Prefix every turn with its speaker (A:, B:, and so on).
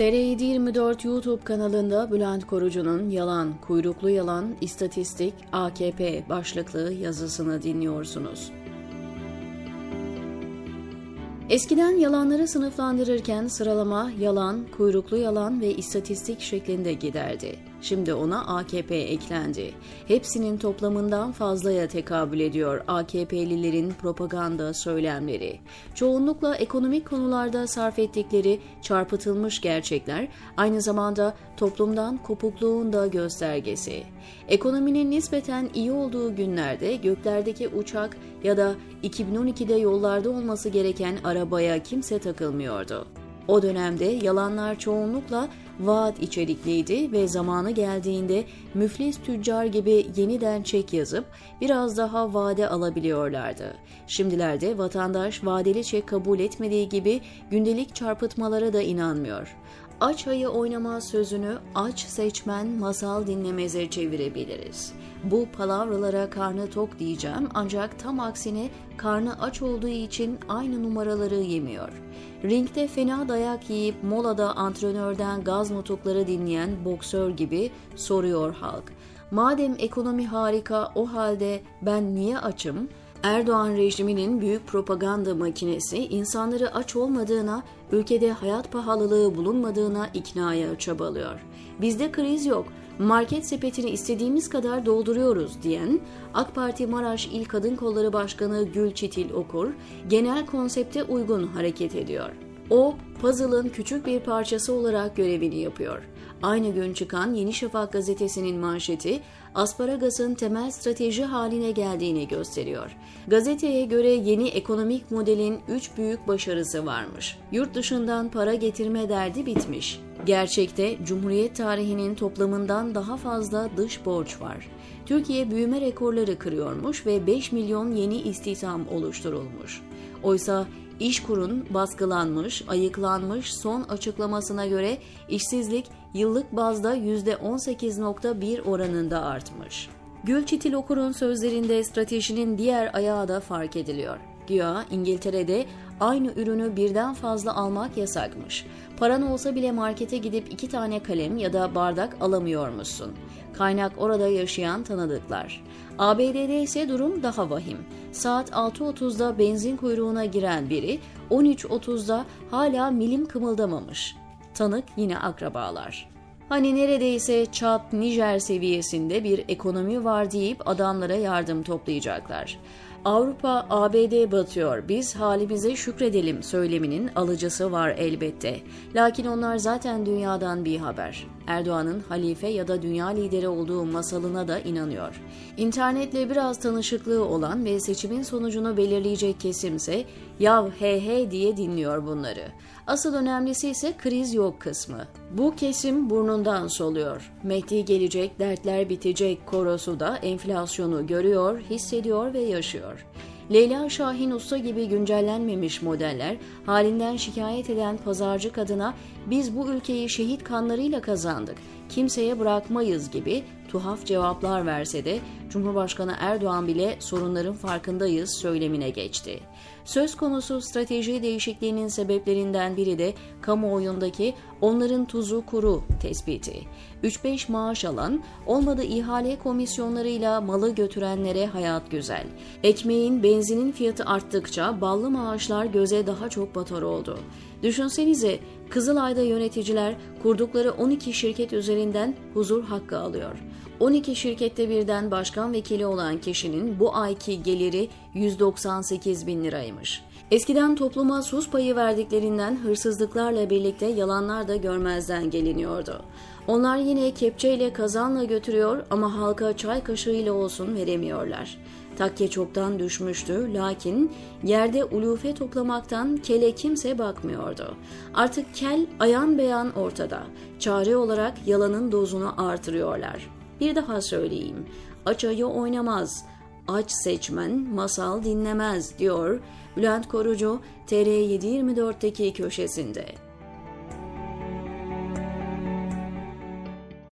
A: TR724 YouTube kanalında Bülent Korucu'nun Yalan, Kuyruklu Yalan, İstatistik, AKP başlıklı yazısını dinliyorsunuz. Eskiden yalanları sınıflandırırken sıralama yalan, kuyruklu yalan ve istatistik şeklinde giderdi. Şimdi ona AKP eklendi. Hepsinin toplamından fazlaya tekabül ediyor AKP'lilerin propaganda söylemleri. Çoğunlukla ekonomik konularda sarf ettikleri çarpıtılmış gerçekler aynı zamanda toplumdan kopukluğun da göstergesi. Ekonominin nispeten iyi olduğu günlerde göklerdeki uçak ya da 2012'de yollarda olması gereken arabaya kimse takılmıyordu. O dönemde yalanlar çoğunlukla vaat içerikliydi ve zamanı geldiğinde müflis tüccar gibi yeniden çek yazıp biraz daha vade alabiliyorlardı. Şimdilerde vatandaş vadeli çek kabul etmediği gibi gündelik çarpıtmalara da inanmıyor aç ayı oynama sözünü aç seçmen masal dinlemeze çevirebiliriz. Bu palavralara karnı tok diyeceğim ancak tam aksine karnı aç olduğu için aynı numaraları yemiyor. Ringde fena dayak yiyip molada antrenörden gaz nutukları dinleyen boksör gibi soruyor halk. Madem ekonomi harika o halde ben niye açım? Erdoğan rejiminin büyük propaganda makinesi insanları aç olmadığına, ülkede hayat pahalılığı bulunmadığına iknaya çabalıyor. Bizde kriz yok, market sepetini istediğimiz kadar dolduruyoruz diyen AK Parti Maraş İl Kadın Kolları Başkanı Gül Çitil Okur, genel konsepte uygun hareket ediyor. O, puzzle'ın küçük bir parçası olarak görevini yapıyor. Aynı gün çıkan Yeni Şafak gazetesinin manşeti asparagasın temel strateji haline geldiğini gösteriyor. Gazeteye göre yeni ekonomik modelin üç büyük başarısı varmış. Yurt dışından para getirme derdi bitmiş. Gerçekte Cumhuriyet tarihinin toplamından daha fazla dış borç var. Türkiye büyüme rekorları kırıyormuş ve 5 milyon yeni istihdam oluşturulmuş. Oysa İşkur'un baskılanmış, ayıklanmış son açıklamasına göre işsizlik yıllık bazda %18.1 oranında artmış. Gülçitil Okur'un sözlerinde stratejinin diğer ayağı da fark ediliyor. Güya İngiltere'de aynı ürünü birden fazla almak yasakmış. Paran olsa bile markete gidip iki tane kalem ya da bardak alamıyormuşsun. Kaynak orada yaşayan tanıdıklar. ABD'de ise durum daha vahim. Saat 6.30'da benzin kuyruğuna giren biri 13.30'da hala milim kımıldamamış. Tanık yine akrabalar. Hani neredeyse Çad, Nijer seviyesinde bir ekonomi var deyip adamlara yardım toplayacaklar. Avrupa, ABD batıyor, biz halimize şükredelim söyleminin alıcısı var elbette. Lakin onlar zaten dünyadan bir haber. Erdoğan'ın halife ya da dünya lideri olduğu masalına da inanıyor. İnternetle biraz tanışıklığı olan ve seçimin sonucunu belirleyecek kesimse yav he he diye dinliyor bunları. Asıl önemlisi ise kriz yok kısmı. Bu kesim burnundan soluyor. Mehdi gelecek, dertler bitecek korosu da enflasyonu görüyor, hissediyor ve yaşıyor. Leyla Şahin Usta gibi güncellenmemiş modeller halinden şikayet eden pazarcı kadına biz bu ülkeyi şehit kanlarıyla kazandık, kimseye bırakmayız gibi tuhaf cevaplar verse de Cumhurbaşkanı Erdoğan bile sorunların farkındayız söylemine geçti. Söz konusu strateji değişikliğinin sebeplerinden biri de kamuoyundaki onların tuzu kuru tespiti. 3-5 maaş alan, olmadı ihale komisyonlarıyla malı götürenlere hayat güzel. Ekmeğin, benzinin fiyatı arttıkça ballı maaşlar göze daha çok batar oldu. Düşünsenize Kızılay'da yöneticiler kurdukları 12 şirket üzerinden huzur hakkı alıyor. 12 şirkette birden başkan vekili olan kişinin bu ayki geliri 198 bin liraymış. Eskiden topluma sus payı verdiklerinden hırsızlıklarla birlikte yalanlar da görmezden geliniyordu. Onlar yine kepçeyle kazanla götürüyor ama halka çay kaşığıyla olsun veremiyorlar. Takke çoktan düşmüştü lakin yerde ulufe toplamaktan kele kimse bakmıyordu. Artık kel ayan beyan ortada. Çare olarak yalanın dozunu artırıyorlar. Bir daha söyleyeyim. Aç ayı oynamaz. Aç seçmen masal dinlemez diyor Bülent Korucu TR724'teki köşesinde.